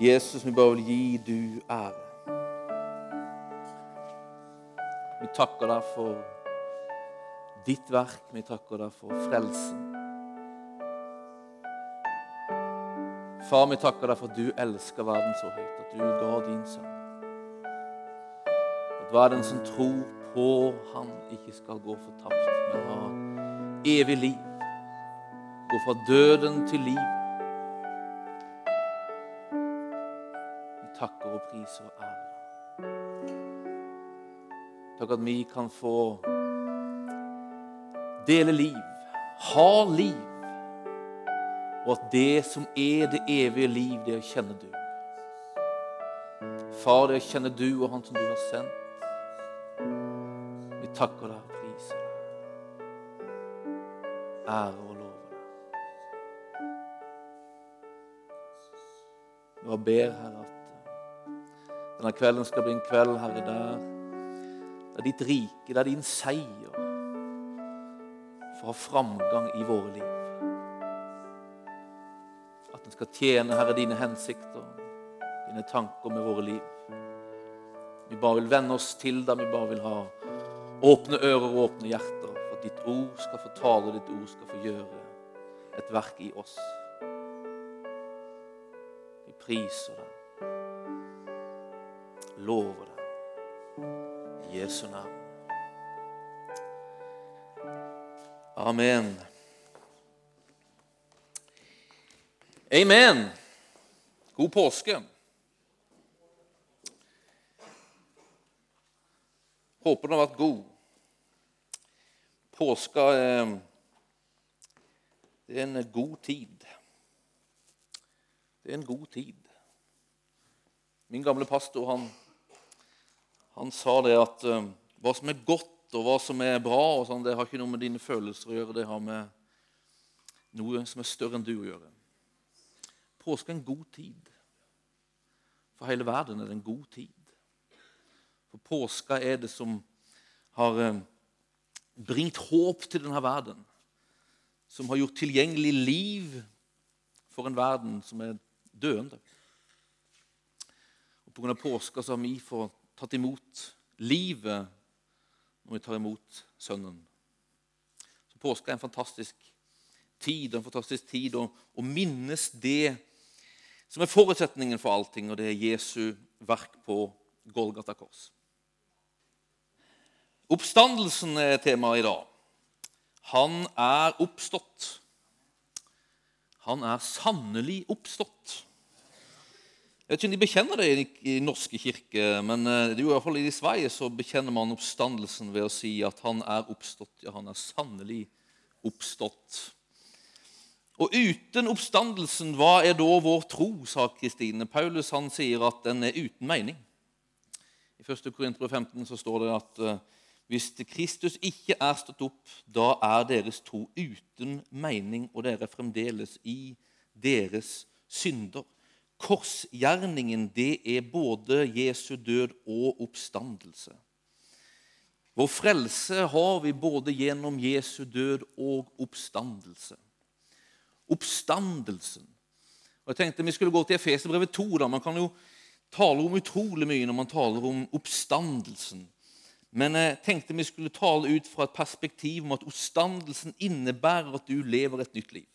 Jesus, vi bare vil gi du ære. Vi takker deg for ditt verk. Vi takker deg for frelsen. Far, vi takker deg for at du elsker verden så høyt, at du ga din sønn. At hver den som tror på Han, ikke skal gå fortapt, men ha evig liv. Gå fra døden til liv. Og priser og ære. Takk at vi kan få dele liv, ha liv, og at det som er det evige liv, det er å kjenne du. Far, det er å kjenne du og Han som du har sendt. Vi takker deg og priser deg. Ære og lover deg. Bare ber, Herre, denne kvelden skal bli en kveld, Herre, der det er ditt rike, det er din seier for å ha framgang i våre liv. At den skal tjene, Herre, dine hensikter, dine tanker med våre liv. Vi bare vil venne oss til deg, vi bare vil ha åpne ører og åpne hjerter. For at ditt ord skal få tale, ditt ord skal få gjøre et verk i oss. Vi priser deg, lover deg, i Jesu navn. Amen. Amen. God påske. Håper den har vært god. Påska er, det er en god tid. Det er en god tid. Min gamle pastor han, han sa det at uh, hva som er godt og hva som er bra, og sånn, det har ikke noe med dine følelser å gjøre. Det har med noe som er større enn du å gjøre. Påske er en god tid. For hele verden er det en god tid. For påska er det som har uh, bringt håp til denne verden. Som har gjort tilgjengelig liv for en verden som er døende. Og Pga. påska så har vi fått tatt imot livet når vi tar imot Sønnen. Så Påska er en fantastisk tid, en fantastisk tid å minnes det som er forutsetningen for allting, og det er Jesu verk på Golgata kors. Oppstandelsen er temaet i dag. Han er oppstått. Han er sannelig oppstått. Jeg vet ikke om de bekjenner det i norske kirke, men eh, det er jo i hvert fall i Sverige så bekjenner man oppstandelsen ved å si at han er oppstått. Ja, han er sannelig oppstått. Og uten oppstandelsen, hva er da vår tro, sa Kristine. Paulus han sier at den er uten mening. I 1. Korinter 15 så står det at uh, hvis Kristus ikke er stått opp, da er deres tro uten mening, og dere er fremdeles i deres synder. Korsgjerningen det er både Jesu død og oppstandelse. Vår frelse har vi både gjennom Jesu død og oppstandelse. Oppstandelsen. Og jeg tenkte Vi skulle gå til Efeserbrevet 2. Da. Man kan jo tale om utrolig mye når man taler om oppstandelsen. Men jeg tenkte vi skulle tale ut fra et perspektiv om at oppstandelsen innebærer at du lever et nytt liv.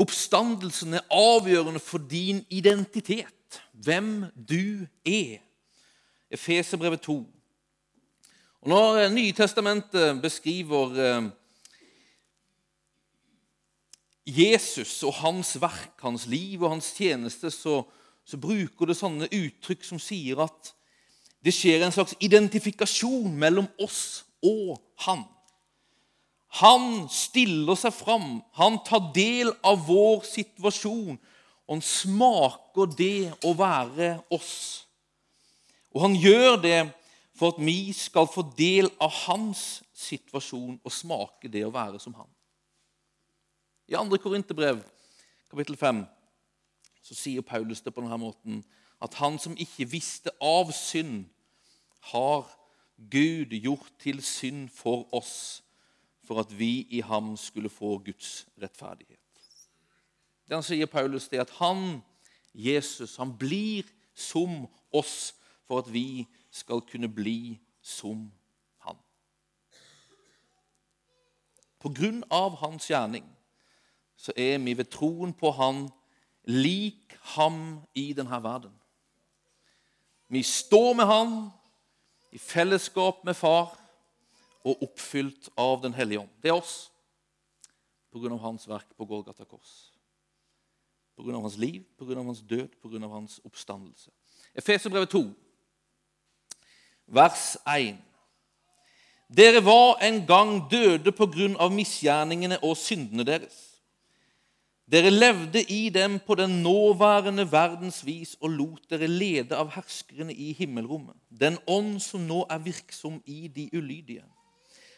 Oppstandelsen er avgjørende for din identitet, hvem du er. Efeserbrevet 2. Og Når Nytestamentet beskriver eh, Jesus og hans verk, hans liv og hans tjeneste, så, så bruker det sånne uttrykk som sier at det skjer en slags identifikasjon mellom oss og han. Han stiller seg fram. Han tar del av vår situasjon. Og han smaker det å være oss. Og han gjør det for at vi skal få del av hans situasjon og smake det å være som han. I 2. Korinterbrev, kapittel 5, så sier Paulus det på denne måten at han som ikke visste av synd, har Gud gjort til synd for oss for at vi i ham skulle få Guds rettferdighet. Den sier Paulus det at han, Jesus, han blir som oss for at vi skal kunne bli som han. På grunn av hans gjerning så er vi ved troen på han lik ham i denne verden. Vi står med han i fellesskap med far og oppfylt av Den hellige ånd. Det er oss av hans verk på Golgata kors. Av hans liv, av hans død, av hans oppstandelse. Efeserbrevet 2, vers 1. Dere var en gang døde på grunn av misgjerningene og syndene deres. Dere levde i dem på den nåværende verdens vis og lot dere lede av herskerne i himmelrommet, den ånd som nå er virksom i de ulydige.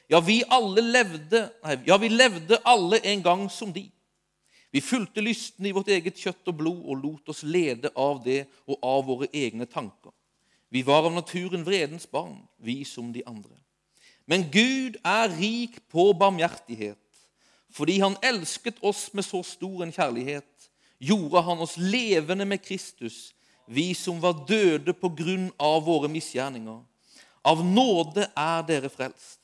Ja, vi alle levde, nei, ja, vi levde alle en gang som de. Vi fulgte lysten i vårt eget kjøtt og blod og lot oss lede av det og av våre egne tanker. Vi var av naturen vredens barn, vi som de andre. Men Gud er rik på barmhjertighet. Fordi Han elsket oss med så stor en kjærlighet, gjorde Han oss levende med Kristus, vi som var døde på grunn av våre misgjerninger. Av nåde er dere frelst.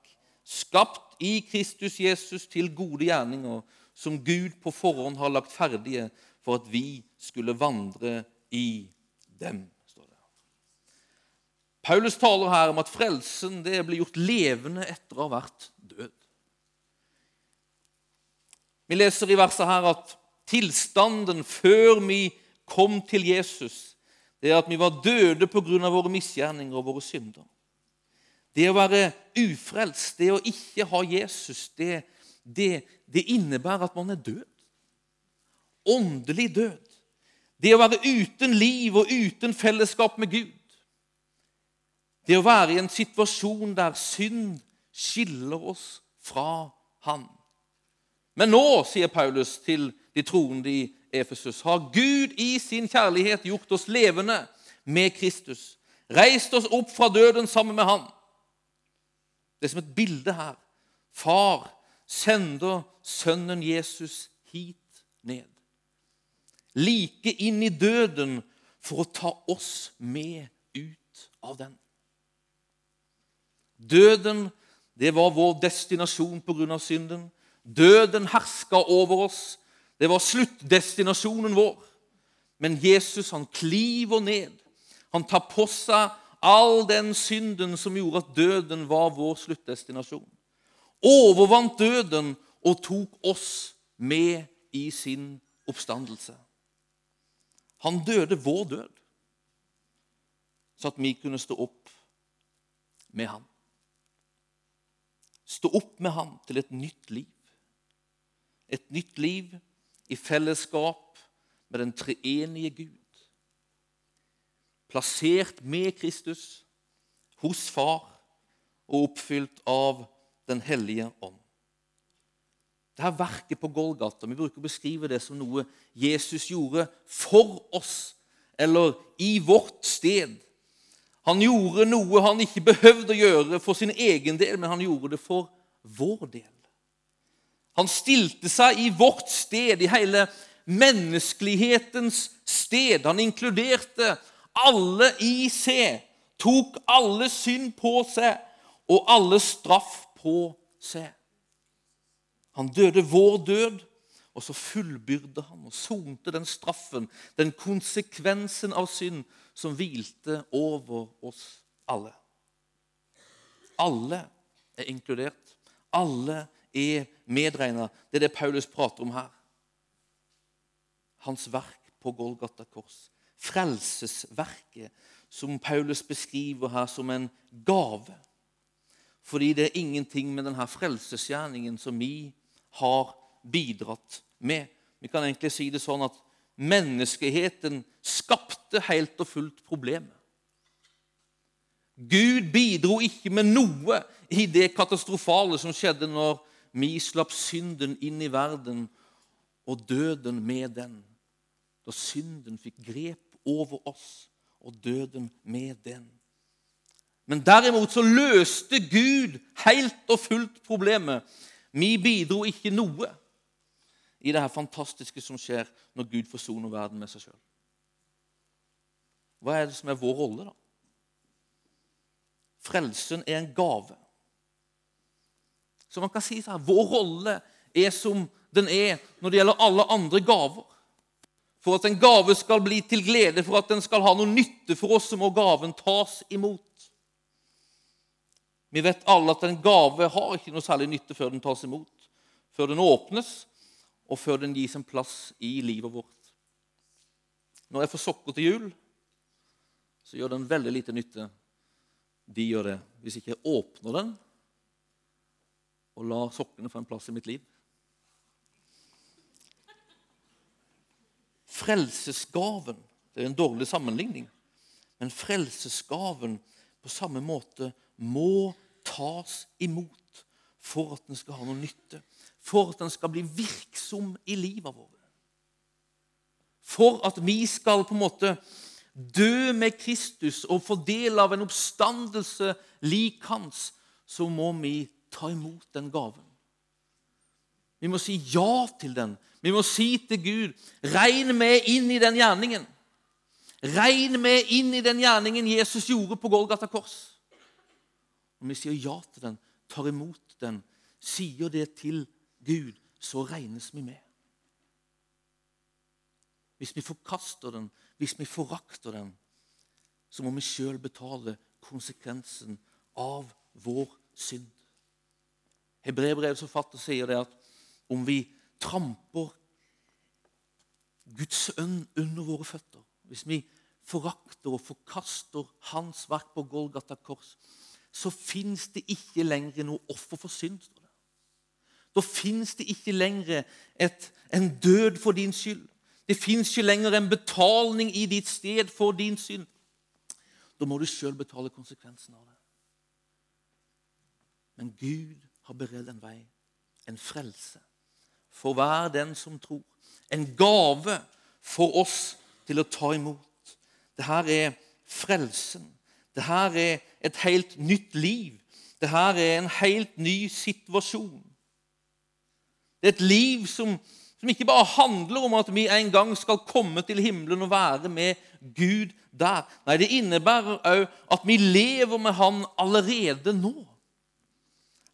skapt i Kristus Jesus til gode gjerninger, som Gud på forhånd har lagt ferdige for at vi skulle vandre i dem. står det. Paulus taler her om at frelsen det blir gjort levende etter å ha vært død. Vi leser i verset her at tilstanden før vi kom til Jesus, det er at vi var døde pga. våre misgjerninger og våre synder. Det å være ufrelst, det å ikke ha Jesus, det, det, det innebærer at man er død. Åndelig død. Det å være uten liv og uten fellesskap med Gud. Det å være i en situasjon der synd skiller oss fra Han. Men nå, sier Paulus til de troende i Efesus, har Gud i sin kjærlighet gjort oss levende med Kristus. Reist oss opp fra døden sammen med Han. Det er som et bilde her. Far sender sønnen Jesus hit ned. Like inn i døden for å ta oss med ut av den. Døden, det var vår destinasjon pga. synden. Døden herska over oss. Det var sluttdestinasjonen vår. Men Jesus han kliver ned. Han tar på seg all den synden som gjorde at døden var vår sluttdestinasjon. Overvant døden og tok oss med i sin oppstandelse. Han døde vår død, så at vi kunne stå opp med ham. Stå opp med ham til et nytt liv. Et nytt liv i fellesskap med den treenige Gud plassert med Kristus hos Far og oppfylt av Den hellige ånd. Dette verket på Golgata vi bruker å beskrive det som noe Jesus gjorde for oss, eller i vårt sted. Han gjorde noe han ikke behøvde å gjøre for sin egen del, men han gjorde det for vår del. Han stilte seg i vårt sted, i hele menneskelighetens sted. Han inkluderte alle i seg, tok alle synd på seg og alle straff på seg. Han døde vår død, og så fullbyrde han og sonte den straffen, den konsekvensen av synd som hvilte over oss alle. Alle er inkludert. Alle er medregna. Det er det Paulus prater om her. Hans verk på Golgata kors frelsesverket som Paulus beskriver her som en gave. Fordi det er ingenting med denne frelsesgjerningen som vi har bidratt med. Vi kan egentlig si det sånn at menneskeheten skapte helt og fullt problemet. Gud bidro ikke med noe i det katastrofale som skjedde når vi slapp synden inn i verden og døden med den. Da synden fikk grep over oss og døden med den. Men derimot så løste Gud helt og fullt problemet. Vi bidro ikke noe i det her fantastiske som skjer når Gud forsoner verden med seg sjøl. Hva er det som er vår rolle, da? Frelsen er en gave. Så man kan si sånn, Vår rolle er som den er når det gjelder alle andre gaver. For at en gave skal bli til glede, for at den skal ha noe nytte for oss, så må gaven tas imot. Vi vet alle at en gave har ikke noe særlig nytte før den tas imot, før den åpnes, og før den gis en plass i livet vårt. Når jeg får sokker til jul, så gjør den veldig lite nytte de gjør det hvis ikke jeg åpner den og lar sokkene få en plass i mitt liv. Frelsesgaven det er en dårlig sammenligning, men frelsesgaven på samme måte må tas imot for at den skal ha noe nytte, for at den skal bli virksom i livet vårt. For at vi skal på en måte dø med Kristus og få del av en oppstandelse lik hans, så må vi ta imot den gaven. Vi må si ja til den. Vi må si til Gud regn med inn i den gjerningen. Regn med inn i den gjerningen Jesus gjorde på Golgata kors. Når vi sier ja til den, tar imot den, sier det til Gud, så regnes vi med. Hvis vi forkaster den, hvis vi forakter den, så må vi sjøl betale konsekvensen av vår synd. Hebreerbrevets forfatter sier det at om vi tramper Guds ønn under våre føtter, hvis vi forakter og forkaster Hans verk på Golgata kors, så fins det ikke lenger noe offer for synd. Da fins det ikke lenger et, en død for din skyld. Det fins ikke lenger en betaling i ditt sted for din synd. Da må du sjøl betale konsekvensen av det. Men Gud har beredt en vei, en frelse, for hver den som tror. En gave for oss til å ta imot. Dette er frelsen. Dette er et helt nytt liv. Dette er en helt ny situasjon. Det er et liv som som ikke bare handler om at vi en gang skal komme til himmelen og være med Gud der. Nei, det innebærer òg at vi lever med Han allerede nå.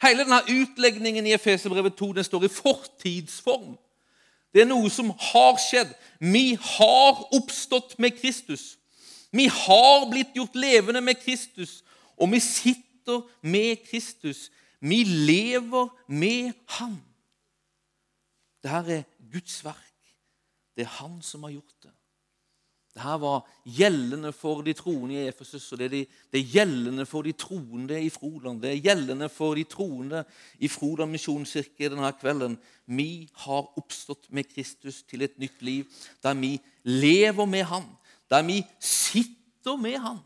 Hele denne utlegningen i Efeserbrevet 2 den står i fortidsform. Det er noe som har skjedd. Vi har oppstått med Kristus. Vi har blitt gjort levende med Kristus, og vi sitter med Kristus. Vi lever med Han. Dette er Guds verk. Det er Han som har gjort det. Dette var gjeldende for de troende i Efesus, og det er, de, det er gjeldende for de troende i Froland. Det er gjeldende for de troende i Froland misjonskirke denne kvelden. Vi har oppstått med Kristus til et nytt liv, der vi lever med Han, der vi sitter med Han.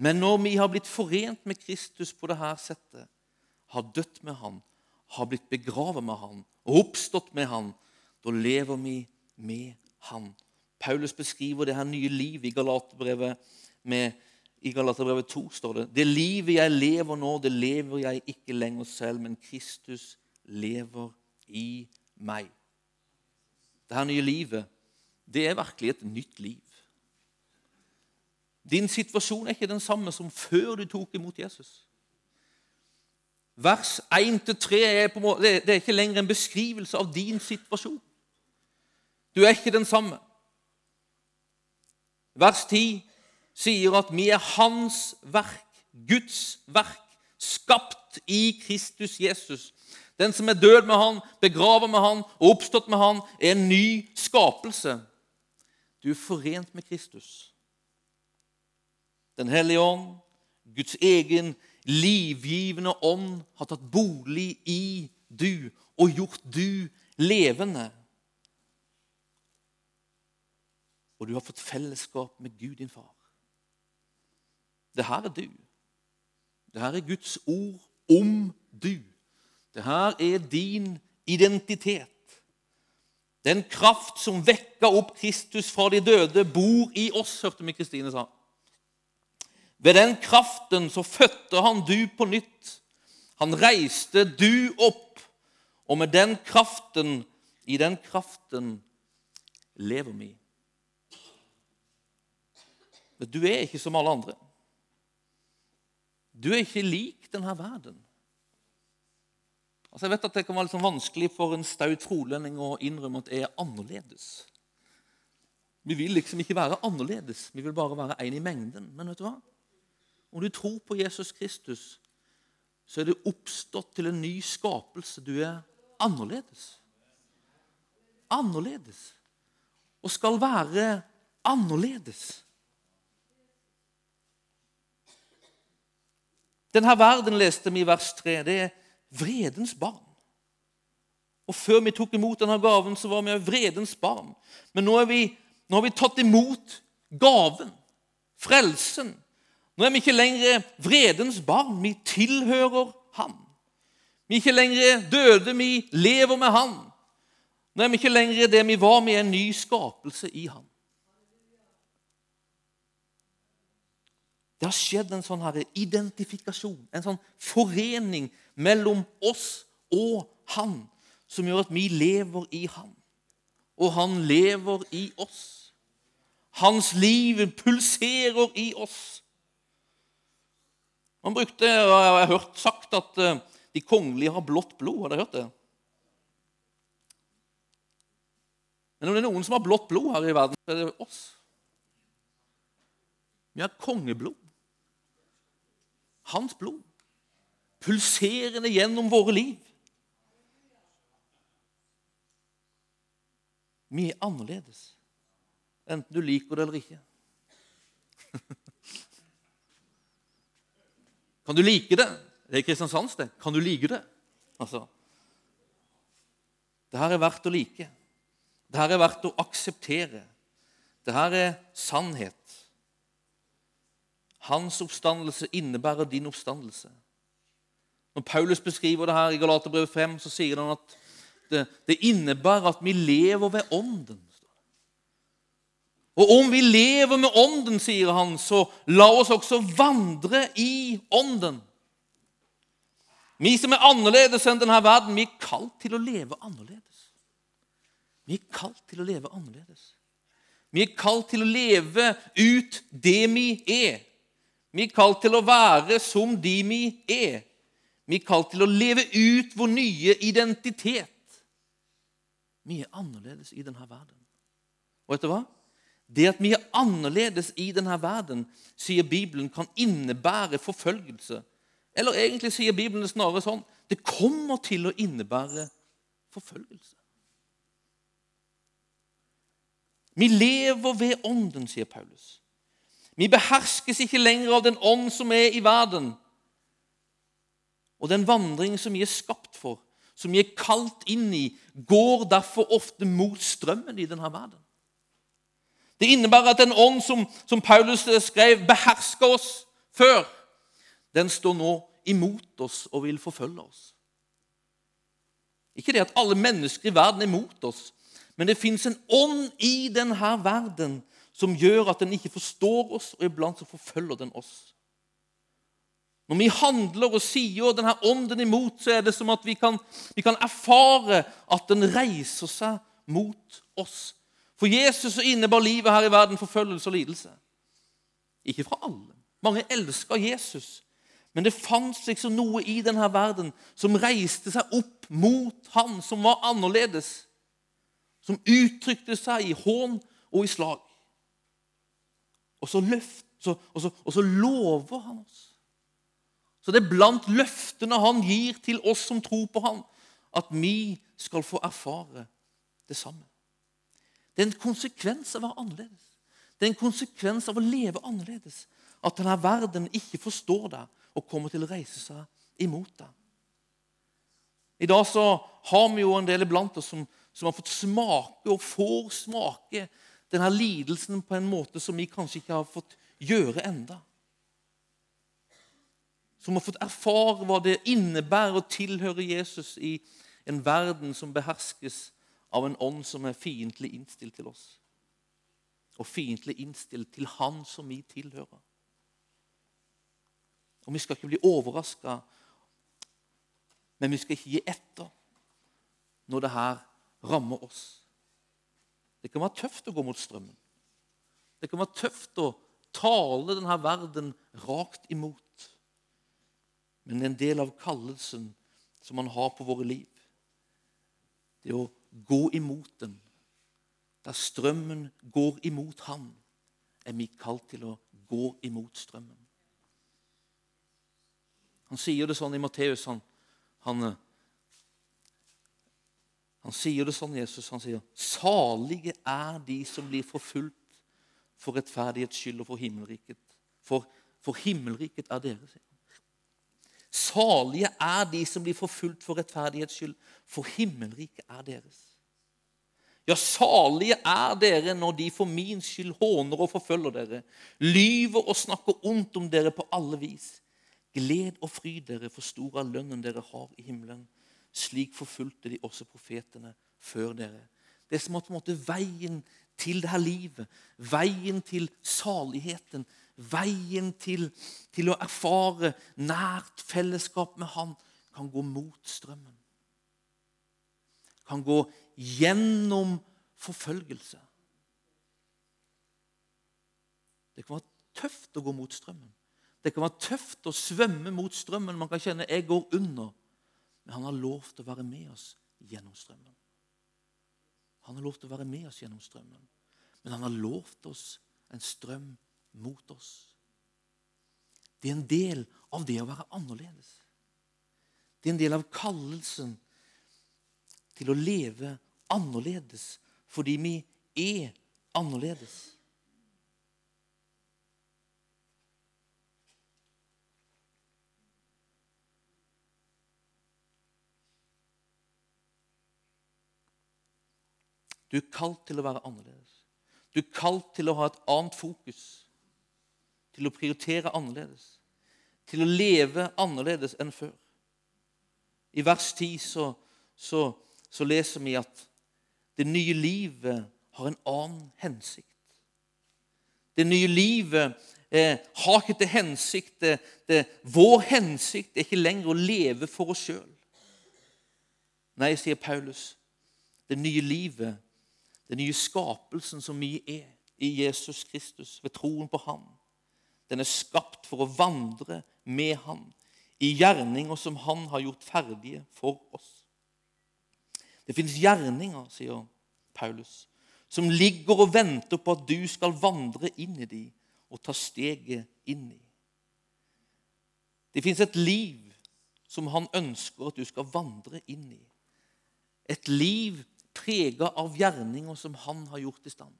Men når vi har blitt forent med Kristus på dette settet, har dødd med Han, har blitt begravet med Han og oppstått med Han, da lever vi med Han. Paulus beskriver det her nye livet i Galaterbrevet med, i Galaterbrevet 2 står det Det livet jeg lever nå, det lever jeg ikke lenger selv, men Kristus lever i meg. Det her nye livet, det er virkelig et nytt liv. Din situasjon er ikke den samme som før du tok imot Jesus. Vers 1-3 er, er ikke lenger en beskrivelse av din situasjon. Du er ikke den samme. Vers 10 sier at vi er Hans verk, Guds verk, skapt i Kristus Jesus. Den som er død med Han, begravet med Han og oppstått med Han, er en ny skapelse. Du er forent med Kristus. Den hellige ånd, Guds egen livgivende ånd har tatt bolig i du og gjort du levende. Og du har fått fellesskap med Gud, din far. Det her er du. Det her er Guds ord om du. Det her er din identitet. Den kraft som vekka opp Kristus fra de døde, bor i oss, hørte vi Kristine sa. Ved den kraften så fødte han du på nytt. Han reiste du opp, og med den kraften, i den kraften, lever vi. Men du er ikke som alle andre. Du er ikke lik denne verden. Altså jeg vet at Det kan være litt sånn vanskelig for en staut frolending å innrømme at jeg er annerledes. Vi vil liksom ikke være annerledes, vi vil bare være en i mengden. Men vet du hva? Om du tror på Jesus Kristus, så er du oppstått til en ny skapelse. Du er annerledes. Annerledes. Og skal være annerledes. Denne verden leste vi i vers 3. Det er vredens barn. Og Før vi tok imot denne gaven, så var vi vredens barn. Men nå, vi, nå har vi tatt imot gaven, frelsen. Nå er vi ikke lenger vredens barn. Vi tilhører ham. Vi er ikke lenger døde, vi lever med ham. Nå er vi ikke lenger det vi var, vi er en ny skapelse i ham. Det har skjedd en sånn her identifikasjon, en sånn forening mellom oss og Han, som gjør at vi lever i Han, og Han lever i oss. Hans liv pulserer i oss. Man brukte, Jeg har hørt sagt at eh, de kongelige har blått blod. Har dere hørt det? Men om det er noen som har blått blod her i verden, så er det oss. Vi har kongeblod. Hans blod pulserende gjennom våre liv. Vi er annerledes, enten du liker det eller ikke. Kan du like det? Det er Kristiansands, det. Kan du like det? Altså, det her er verdt å like. Det her er verdt å akseptere. Det her er sannhet. Hans oppstandelse innebærer din oppstandelse. Når Paulus beskriver det her i Galaterbrevet 5, så sier han at det, det innebærer at vi lever ved Ånden. Og om vi lever med Ånden, sier han, så la oss også vandre i Ånden. Vi som er annerledes enn denne verden, vi er kalt til å leve annerledes. Vi er kalt til å leve annerledes. Vi er kalt til å leve ut det vi er. Vi er kalt til å være som de vi er. Vi er kalt til å leve ut vår nye identitet. Vi er annerledes i denne verden. Og vet du hva? Det at vi er annerledes i denne verden, sier Bibelen, kan innebære forfølgelse. Eller egentlig sier Bibelen snarere sånn det kommer til å innebære forfølgelse. Vi lever ved Ånden, sier Paulus. Vi beherskes ikke lenger av den ånd som er i verden, og den vandring som vi er skapt for, som vi er kalt inn i, går derfor ofte mot strømmen i denne verden. Det innebærer at den ånd som, som Paulus skrev, beherska oss før, den står nå imot oss og vil forfølge oss. Ikke det at alle mennesker i verden er imot oss, men det fins en ånd i denne verden som gjør at den ikke forstår oss, og iblant så forfølger den oss. Når vi handler og sier denne ånden imot, så er det som at vi kan, vi kan erfare at den reiser seg mot oss. For Jesus så innebar livet her i verden forfølgelse og lidelse. Ikke fra alle. Mange elska Jesus. Men det fantes liksom noe i denne verden som reiste seg opp mot han som var annerledes. Som uttrykte seg i hån og i slag. Og så, løft, så, og så, og så lover han oss så det er blant løftene han gir til oss som tror på han, at vi skal få erfare det samme. Det er en konsekvens av å være annerledes. Det er en konsekvens av å leve annerledes. At denne verden ikke forstår deg og kommer til å reise seg imot deg. I dag så har vi jo en del blant oss som, som har fått smake og får smake denne lidelsen på en måte som vi kanskje ikke har fått gjøre enda. Som har fått erfare hva det innebærer å tilhøre Jesus i en verden som beherskes av en ånd som er fiendtlig innstilt til oss. Og fiendtlig innstilt til Han som vi tilhører. Og vi skal ikke bli overraska, men vi skal ikke gi etter når det her rammer oss. Det kan være tøft å gå mot strømmen. Det kan være tøft å tale denne verden rakt imot. Men er en del av kallelsen som man har på våre liv. Det å gå imot den. Der strømmen går imot han, er vi kalt til å gå imot strømmen. Han sier det sånn i Matteus. Han, han, han, sier det sånn, Jesus. Han sier, 'Salige er de som blir forfulgt for rettferdighets skyld og for himmelriket.' For, for himmelriket er deres. Salige er de som blir forfulgt for rettferdighets skyld, for himmelriket er deres. Ja, salige er dere når de for min skyld håner og forfølger dere, lyver og snakker ondt om dere på alle vis. Gled og fryd dere, for stor av lønnen dere har i himmelen. Slik forfulgte de også profetene før dere. Det er som at på en måte veien til det her livet, veien til saligheten, veien til, til å erfare nært fellesskap med Han, kan gå mot strømmen. Kan gå gjennom forfølgelse. Det kan være tøft å gå mot strømmen. Det kan være tøft å svømme mot strømmen. Man kan kjenne 'jeg går under'. Men han har lov til å være med oss gjennom strømmen. Han har lov til å være med oss gjennom strømmen. Men han har lovt oss en strøm mot oss. Det er en del av det å være annerledes. Det er en del av kallelsen til å leve annerledes fordi vi er annerledes. Du er kalt til å være annerledes. Du er kalt til å ha et annet fokus. Til å prioritere annerledes. Til å leve annerledes enn før. I vers 10 så, så, så leser vi at det nye livet har en annen hensikt. Det nye livet eh, har ikke til hensikt det, det, Vår hensikt er ikke lenger å leve for oss sjøl. Nei, sier Paulus, det nye livet den nye skapelsen som vi er i Jesus Kristus ved troen på ham. Den er skapt for å vandre med ham i gjerninger som han har gjort ferdige for oss. Det fins gjerninger, sier Paulus, som ligger og venter på at du skal vandre inn i dem og ta steget inn i. Det fins et liv som han ønsker at du skal vandre inn i. Et liv prega av gjerninger som han har gjort i stand.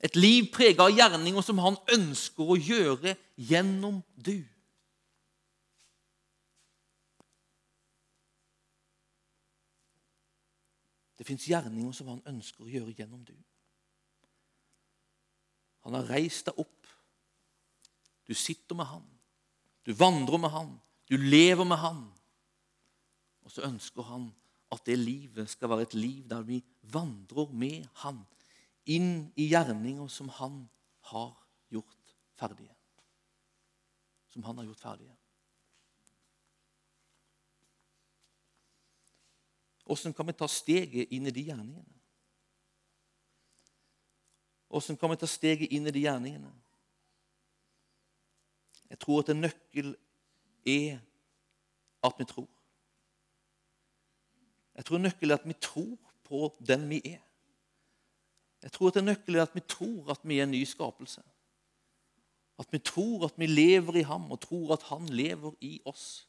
Et liv prega av gjerninger som han ønsker å gjøre gjennom du. Det fins gjerninger som han ønsker å gjøre gjennom du. Han har reist deg opp. Du sitter med han. Du vandrer med han. Du lever med han. Og så ønsker han at det livet skal være et liv der vi vandrer med Han inn i gjerninger som Han har gjort ferdige. Som Han har gjort ferdige. Åssen kan vi ta steget inn i de gjerningene? Åssen kan vi ta steget inn i de gjerningene? Jeg tror at en nøkkel er at vi tror. Jeg tror nøkkelen er at vi tror på den vi er. Jeg tror at nøkkelen er at vi tror at vi er en ny skapelse. At vi tror at vi lever i ham, og tror at han lever i oss.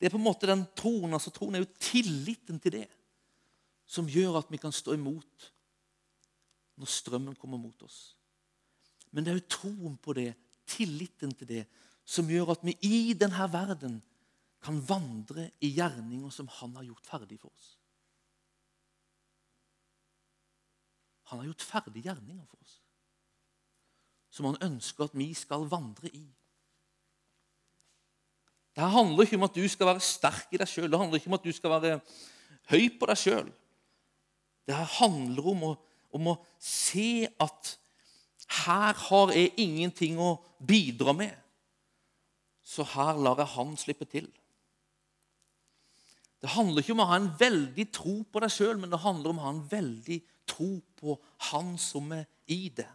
Det er på en måte den troen, altså Troen er jo tilliten til det som gjør at vi kan stå imot når strømmen kommer mot oss. Men det er jo troen på det, tilliten til det, som gjør at vi i denne verden kan vandre i gjerninger som han har gjort ferdig for oss. Han har gjort ferdig gjerninger for oss som han ønsker at vi skal vandre i. Det handler ikke om at du skal være sterk i deg sjøl. Det handler ikke om at du skal være høy på deg sjøl. Det handler om å, om å se at her har jeg ingenting å bidra med, så her lar jeg Han slippe til. Det handler ikke om å ha en veldig tro på deg sjøl, men det handler om å ha en veldig tro på Han som er i det.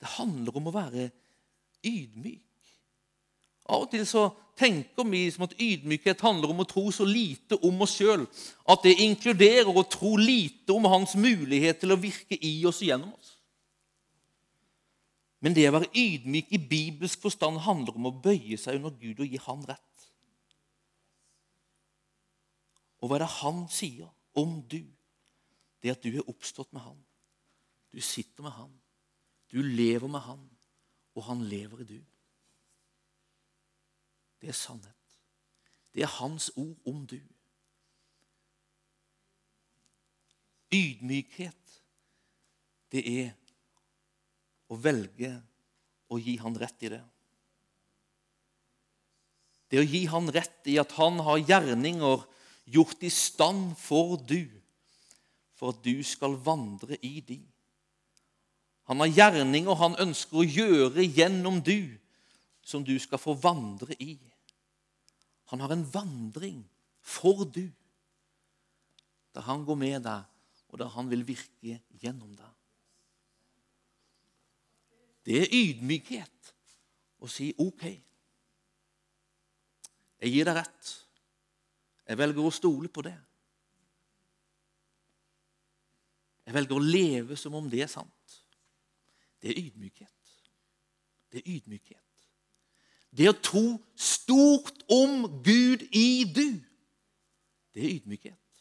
Det handler om å være ydmyk. Av og til så tenker vi som at ydmykhet handler om å tro så lite om oss sjøl at det inkluderer å tro lite om hans mulighet til å virke i oss og gjennom oss. Men det å være ydmyk i bibelsk forstand handler om å bøye seg under Gud og gi Han rett. Og hva er det Han sier om du? Det at du er oppstått med Han. Du sitter med Han. Du lever med Han, og Han lever i du. Det er sannhet. Det er Hans ord om du. Ydmykhet, det er å velge å gi Han rett i det. Det å gi Han rett i at Han har gjerninger gjort i stand for du, for at du skal vandre i de. Han har gjerninger han ønsker å gjøre gjennom du, som du skal få vandre i. Han har en vandring for du, der han går med deg, og der han vil virke gjennom deg. Det er ydmykhet å si OK. Jeg gir deg rett. Jeg velger å stole på det. Jeg velger å leve som om det er sant. Det er ydmykhet. Det er ydmykhet. Det å tro stort om Gud i du, det er ydmykhet.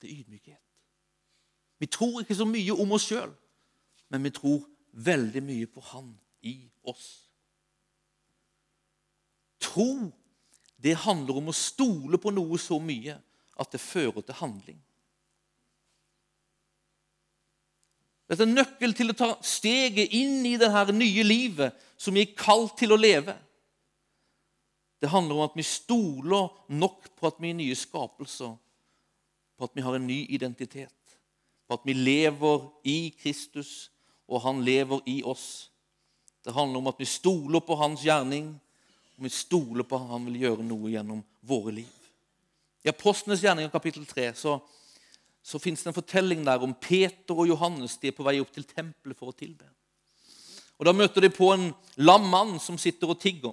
Det er ydmykhet. Vi tror ikke så mye om oss sjøl, men vi tror veldig mye på Han i oss. Tro det handler om å stole på noe så mye at det fører til handling. Dette er nøkkel til å ta steget inn i det nye livet som vi er kalt til å leve. Det handler om at vi stoler nok på at vi er nye skapelser, på at vi har en ny identitet, på at vi lever i Kristus, og han lever i oss. Det handler om at vi stoler på hans gjerning, og vi stoler på at han vil gjøre noe gjennom våre liv. I Apostlenes gjerninger kapittel 3 så så fins det en fortelling der om Peter og Johannes. De er på vei opp til tempelet for å tilbe. Og Da møter de på en lam mann som sitter og tigger.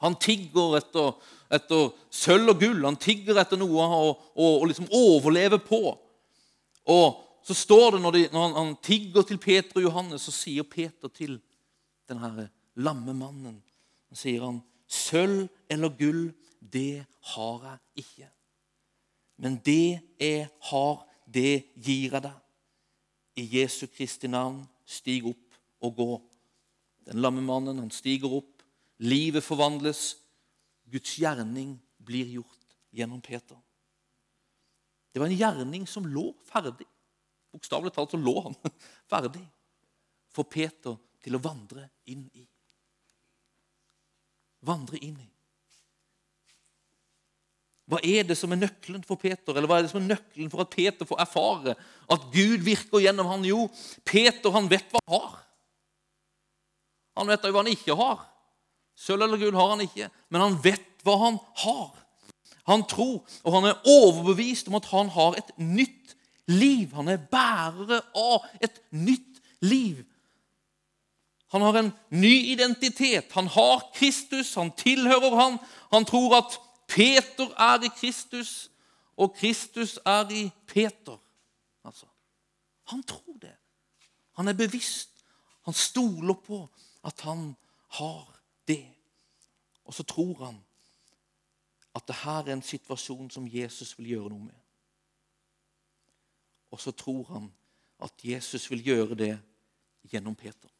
Han tigger etter, etter sølv og gull. Han tigger etter noe å, å, å liksom overleve på. Og så står det når, de, når han, han, tigger til Peter og Johannes, så sier Peter til denne lamme mannen Han sier han, 'Sølv eller gull, det har jeg ikke.' Men det jeg har, det gir jeg deg. I Jesu Kristi navn, stig opp og gå. Den lamme mannen, han stiger opp. Livet forvandles. Guds gjerning blir gjort gjennom Peter. Det var en gjerning som lå ferdig. Bokstavelig talt så lå han ferdig for Peter til å vandre inn i. Vandre inn i. Hva er det som er nøkkelen for Peter? Eller hva er det som er nøkkelen for at Peter får erfare at Gud virker gjennom han? Jo, Peter han vet hva han har. Han vet jo hva han ikke har. Sølv eller gull har han ikke, men han vet hva han har. Han tror, og han er overbevist om at han har et nytt liv. Han er bærere av et nytt liv. Han har en ny identitet. Han har Kristus, han tilhører han. Han tror at Peter er i Kristus, og Kristus er i Peter. Altså, han tror det. Han er bevisst. Han stoler på at han har det. Og så tror han at det her er en situasjon som Jesus vil gjøre noe med. Og så tror han at Jesus vil gjøre det gjennom Peter.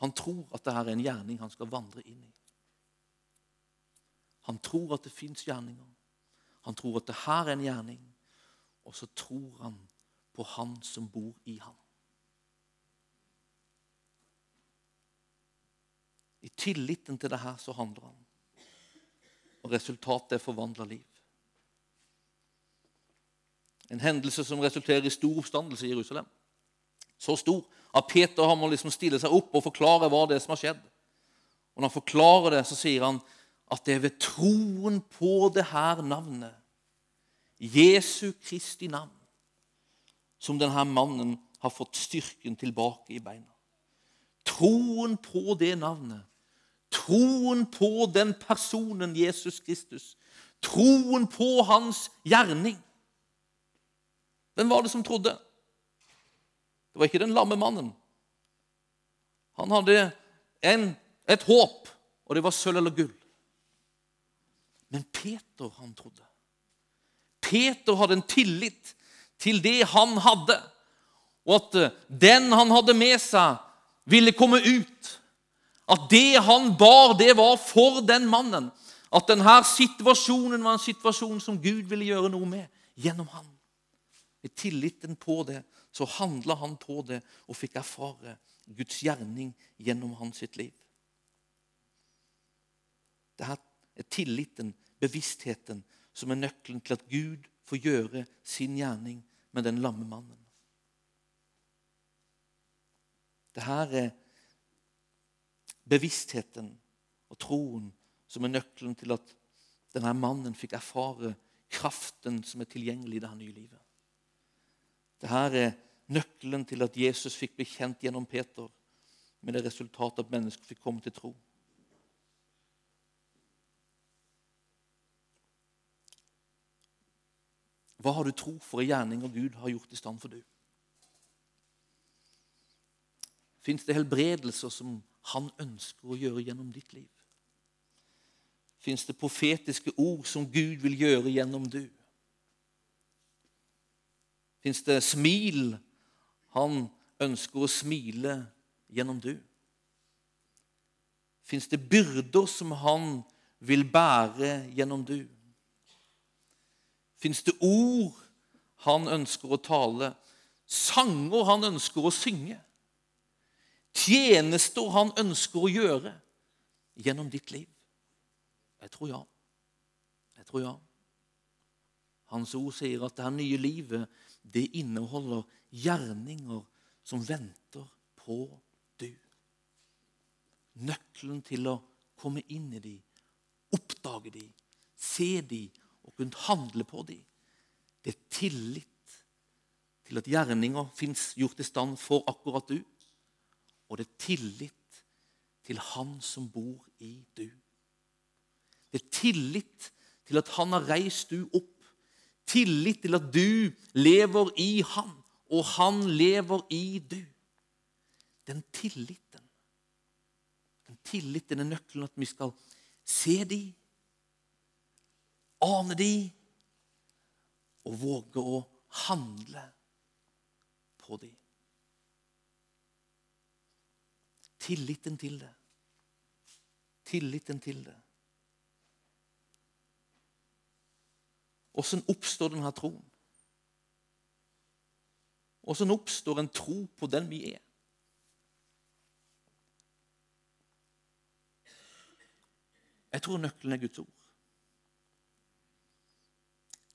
Han tror at dette er en gjerning han skal vandre inn i. Han tror at det fins gjerninger. Han tror at det her er en gjerning. Og så tror han på Han som bor i ham. I tilliten til det her så handler han. Og resultatet er forvandla liv. En hendelse som resulterer i stor oppstandelse i Jerusalem. Så stor at Peter han må liksom stille seg opp og forklare hva det er som har skjedd. Og Når han forklarer det, så sier han at det er ved troen på det her navnet, Jesu Kristi navn, som denne mannen har fått styrken tilbake i beina. Troen på det navnet, troen på den personen Jesus Kristus, troen på hans gjerning. Hvem var det som trodde? Det var ikke den lamme mannen. Han hadde en, et håp, og det var sølv eller gull. Men Peter, han trodde. Peter hadde en tillit til det han hadde, og at eh, den han hadde med seg, ville komme ut. At det han bar, det var for den mannen. At denne situasjonen var en situasjon som Gud ville gjøre noe med gjennom han. I tilliten på det så handla han på det og fikk erfare Guds gjerning gjennom hans sitt liv. Det er tilliten, bevisstheten, som er nøkkelen til at Gud får gjøre sin gjerning med den lamme mannen. Det her er bevisstheten og troen som er nøkkelen til at denne mannen fikk erfare kraften som er tilgjengelig i det her nye livet. Dette er nøkkelen til at Jesus fikk bli kjent gjennom Peter, med det resultatet at mennesker fikk komme til tro. Hva har du tro for i gjerninger Gud har gjort i stand for du? Fins det helbredelser som Han ønsker å gjøre gjennom ditt liv? Fins det profetiske ord som Gud vil gjøre gjennom du? Fins det smil han ønsker å smile gjennom du? Fins det byrder som han vil bære gjennom du? Fins det ord han ønsker å tale? Sanger han ønsker å synge? Tjenester han ønsker å gjøre gjennom ditt liv? Jeg tror ja. Jeg tror ja. Hans ord sier at det her nye livet det inneholder gjerninger som venter på du. Nøkkelen til å komme inn i de, oppdage de, se de og kunne handle på de, det er tillit til at gjerninger fins gjort i stand for akkurat du. Og det er tillit til Han som bor i du. Det er tillit til at Han har reist du opp tillit til at du lever i Han, og Han lever i du. Den tilliten Den tilliten er nøkkelen at vi skal se de, ane de, og våge å handle på de. Tilliten til det. Tilliten til det. Åssen oppstår denne troen? Åssen oppstår en tro på den vi er? Jeg tror nøkkelen er Guds ord.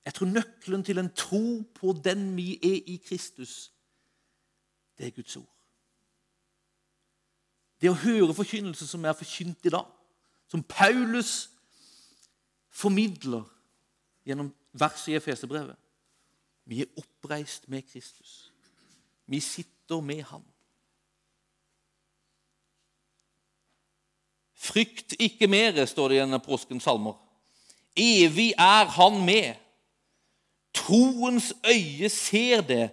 Jeg tror nøkkelen til en tro på den vi er i Kristus, det er Guds ord. Det å høre forkynnelse som er forkynt i dag, som Paulus formidler gjennom verset i Efeserbrevet. Vi er oppreist med Kristus. Vi sitter med ham. Frykt ikke mere, står det i en av påskens salmer. Evig er Han med. Troens øye ser det.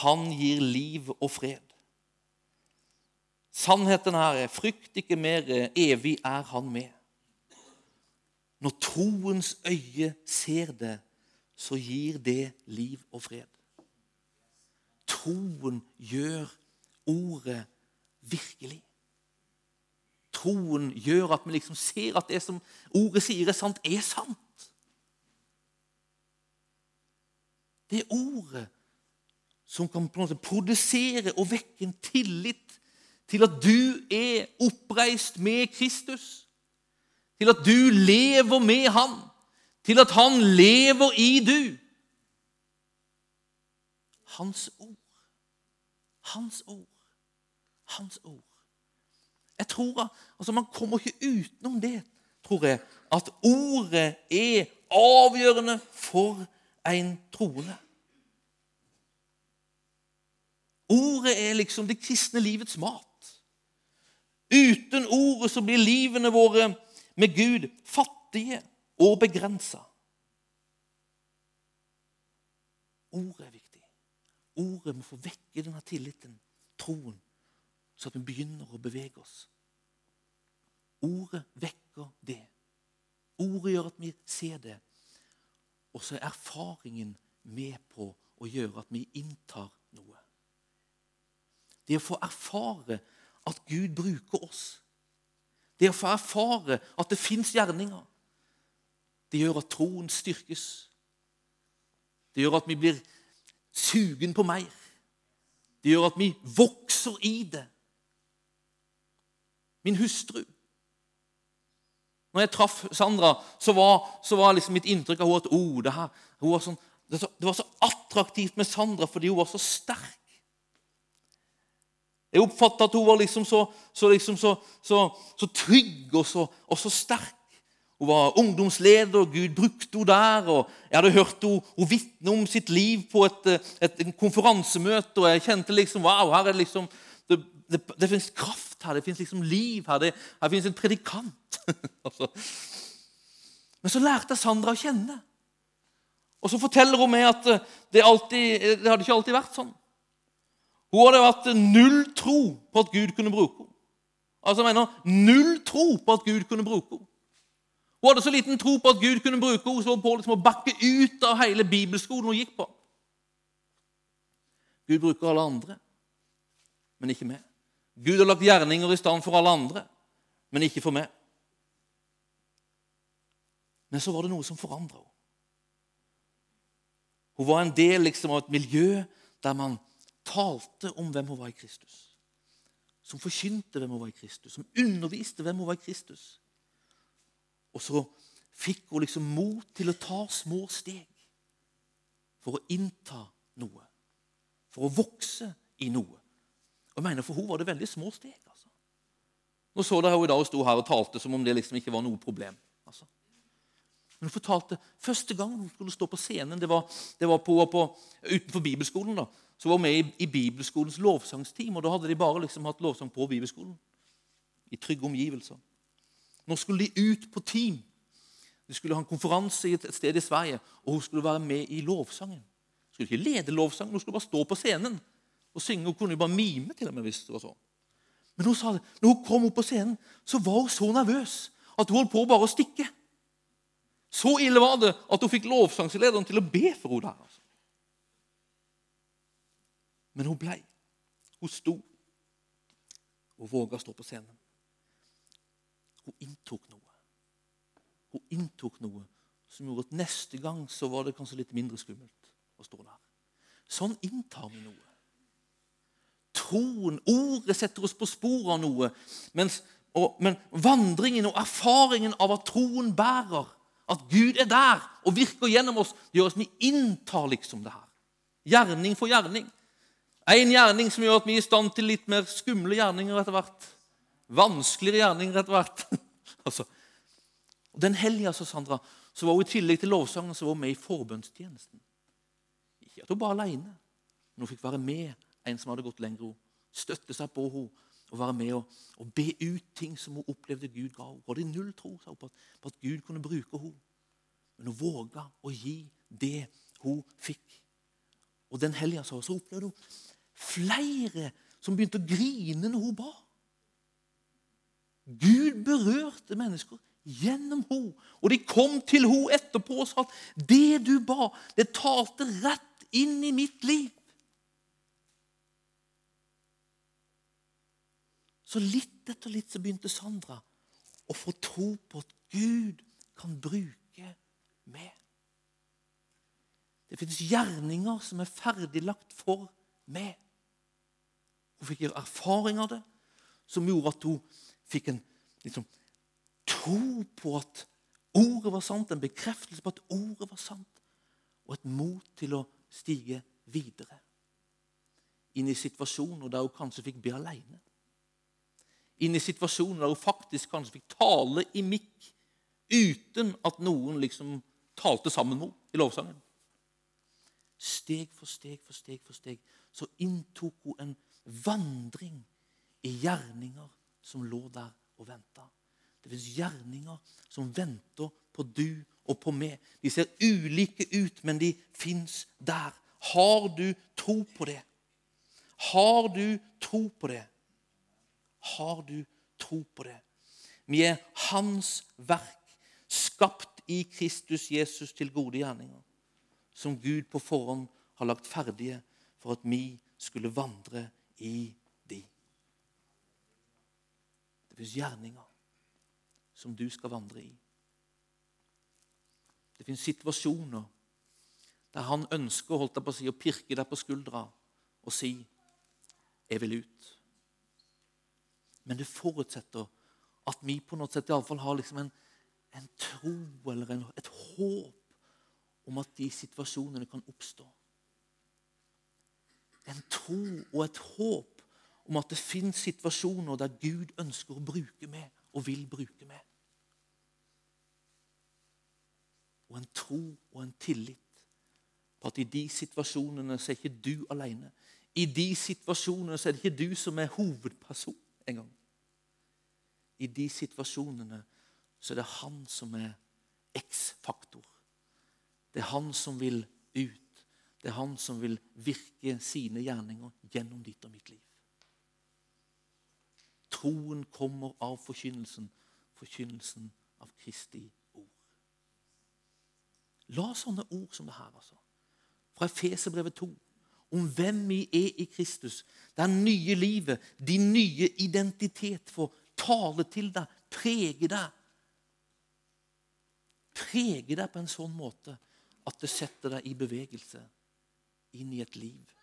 Han gir liv og fred. Sannheten her er frykt ikke mere, evig er Han med. Når troens øye ser det, så gir det liv og fred. Troen gjør ordet virkelig. troen gjør at vi liksom ser at det som ordet sier, er sant, er sant. Det er ordet som kan på en måte produsere og vekke en tillit til at du er oppreist med Kristus, til at du lever med Han, til at Han lever i du. Hans ord. Hans ord. Hans ord. Jeg tror altså Man kommer ikke utenom det, tror jeg, at ordet er avgjørende for en troende. Ordet er liksom det kristne livets mat. Uten ordet så blir livene våre med Gud fattige og begrensa. Ordet er viktig. Ordet må få vekke denne tilliten, troen, så at vi begynner å bevege oss. Ordet vekker det. Ordet gjør at vi ser det. Og så er erfaringen med på å gjøre at vi inntar noe. Det å få erfare at Gud bruker oss. Det å få erfare at det fins gjerninger. Det gjør at troen styrkes. Det gjør at vi blir sugen på mer. Det gjør at vi vokser i det. Min hustru Når jeg traff Sandra, så var, så var liksom mitt inntrykk av henne at oh, det, her, var sånn, det, var så attraktivt med Sandra fordi hun var så sterk. Jeg oppfatta at hun var liksom så, så, liksom så, trygg og og så, sterk. Hun var ungdomsleder, og Gud brukte henne der. og Jeg hadde hørt henne, vitne om sitt liv på et, et, et konferansemøte. og Jeg kjente liksom wow, her er det liksom, det, det, det fins kraft her, det fins liksom liv her. Det, her fins en predikant. altså. Men så lærte jeg Sandra å kjenne. Og så forteller hun meg at det, alltid, det hadde ikke alltid vært sånn. Hun hadde hatt null tro på at Gud kunne bruke henne. Altså, jeg mener, Null tro på at Gud kunne bruke henne. Hun hadde så liten tro på at Gud kunne bruke henne, så på liksom å bakke ut av hele bibelskolen hun gikk på. Gud bruker alle andre, men ikke meg. Gud har lagt gjerninger i stand for alle andre, men ikke for meg. Men så var det noe som forandra henne. Hun var en del liksom, av et miljø der man talte om hvem hun var i Kristus. Som forkynte hvem hun var i Kristus, som underviste hvem hun var i Kristus. Og så fikk hun liksom mot til å ta små steg for å innta noe. For å vokse i noe. Og jeg mener For hun var det veldig små steg. altså. Nå så dere henne i dag og sto her og talte som om det liksom ikke var noe problem. altså. Men hun fortalte første gang hun skulle stå på scenen, det var, det var på, på, utenfor bibelskolen. da, så var hun med i, i bibelskolens lovsangsteam. og Da hadde de bare liksom hatt lovsang på bibelskolen. I trygge omgivelser. Nå skulle de ut på team. De skulle ha en konferanse et sted i Sverige, og hun skulle være med i lovsangen. Hun skulle ikke lede lovsangen, hun skulle bare stå på scenen og synge. Hun kunne jo bare mime til og med hvis det var sånn. Men hun sa det, når hun kom opp på scenen, så var hun så nervøs at hun holdt på bare å stikke. Så ille var det at hun fikk lovsangslederen til å be for henne der. Altså. Men hun blei. Hun sto og våga å stå på scenen. Hun inntok noe. Hun inntok noe som gjorde at neste gang så var det kanskje litt mindre skummelt å stå der. Sånn inntar vi noe. Troen, ordet, setter oss på sporet av noe. Mens, og, men vandringen og erfaringen av at troen bærer, at Gud er der og virker gjennom oss, det gjør at vi inntar liksom det her. Gjerning for gjerning. En gjerning som gjør at vi er i stand til litt mer skumle gjerninger etter hvert. Vanskeligere gjerninger etter hvert. altså. Den helga så Sandra, så var hun i tillegg til lovsangen så var hun med i forbønnstjenesten. Ikke at hun var alene, men hun fikk være med en som hadde gått lenger. Støtte seg på henne og være med og, og, be ut ting som hun opplevde Gud ga henne. Hun hadde null tro sa hun, på, at, på at Gud kunne bruke henne. Men hun våga å gi det hun fikk. Og den helga så, så opplevde hun flere som begynte å grine når hun ba. Gud berørte mennesker gjennom henne. Og de kom til henne etterpå og sa at det du ba, det talte rett inn i mitt liv. Så litt etter litt så begynte Sandra å få tro på at Gud kan bruke meg. Det fins gjerninger som er ferdiglagt for meg. Hun fikk erfaring av det, som gjorde at hun fikk en liksom, tro på at ordet var sant, en bekreftelse på at ordet var sant, og et mot til å stige videre inn i situasjoner der hun kanskje fikk be alene. Inn i situasjoner der hun faktisk kanskje fikk tale i mikk uten at noen liksom talte sammen med henne i lovsangen. Steg for steg for steg for steg så inntok hun en vandring i gjerninger som lå der og venta. Det fins gjerninger som venter på du og på meg. De ser ulike ut, men de fins der. Har du tro på det? Har du tro på det? Har du tro på det? Vi er Hans verk, skapt i Kristus Jesus til gode gjerninger, som Gud på forhånd har lagt ferdige for at vi skulle vandre i de. Gjerninger som du skal vandre i. Det fins situasjoner der han ønsker holdt på å, si, å pirke deg på skuldra og si jeg vil ut. Men det forutsetter at vi på noe sett i alle fall har liksom en, en tro eller en, et håp om at de situasjonene kan oppstå. En tro og et håp om at det finnes situasjoner der Gud ønsker å bruke meg og vil bruke meg. Og en tro og en tillit på at i de situasjonene så er ikke du alene. I de situasjonene så er det ikke du som er hovedperson engang. I de situasjonene så er det han som er X-faktor. Det er han som vil ut. Det er han som vil virke sine gjerninger gjennom ditt og mitt liv. Troen kommer av forkynnelsen, forkynnelsen av Kristi ord. La sånne ord som det her, altså, fra Efeserbrevet 2 om hvem vi er i Kristus. Det er nye livet, din nye identitet, får tale til deg, prege deg. Prege deg på en sånn måte at det setter deg i bevegelse inn i et liv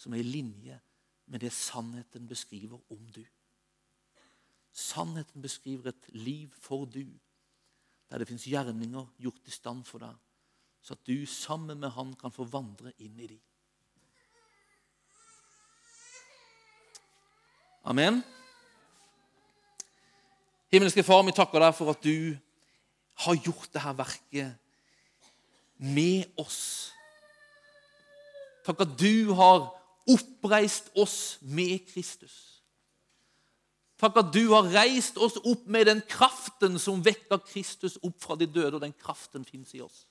som er i linje med det sannheten beskriver om du. Sannheten beskriver et liv for du, der det fins gjerninger gjort i stand for deg, så at du sammen med Han kan få vandre inn i dem. Amen. Himmelske Far, vi takker deg for at du har gjort dette verket med oss. Takk at du har oppreist oss med Kristus. Takk at du har reist oss opp med den kraften som vekker Kristus opp fra de døde, og den kraften fins i oss.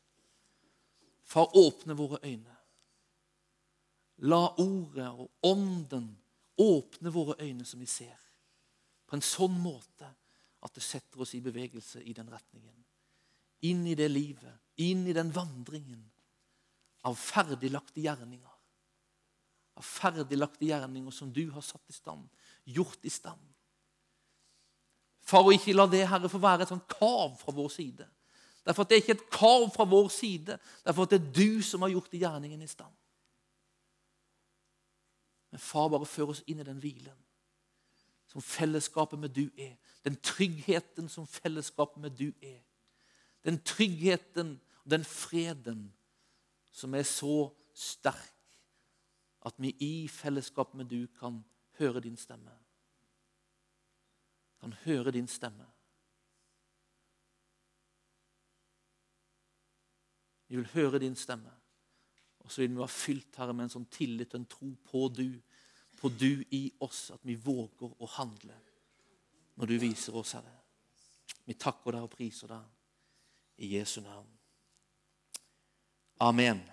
Far, åpne våre øyne. La ordet og ånden åpne våre øyne som vi ser, på en sånn måte at det setter oss i bevegelse i den retningen. Inn i det livet, inn i den vandringen av ferdiglagte gjerninger. Av ferdiglagte gjerninger som du har satt i stand, gjort i stand. Far, og ikke la det Herre, få være et sånt kav fra vår side. Derfor at Det er ikke et kav fra vår side, derfor at det er du som har gjort de gjerningene i stand. Men far, bare før oss inn i den hvilen som fellesskapet med du er. Den tryggheten som fellesskapet med du er. Den tryggheten og den freden som er så sterk at vi i fellesskap med du kan høre din stemme. Kan høre din stemme. Vi vil høre din stemme. Og så vil vi være fylt Herre, med en sånn tillit og en tro på du, på du i oss, at vi våger å handle når du viser oss, Herre. Vi takker deg og priser deg i Jesu navn. Amen.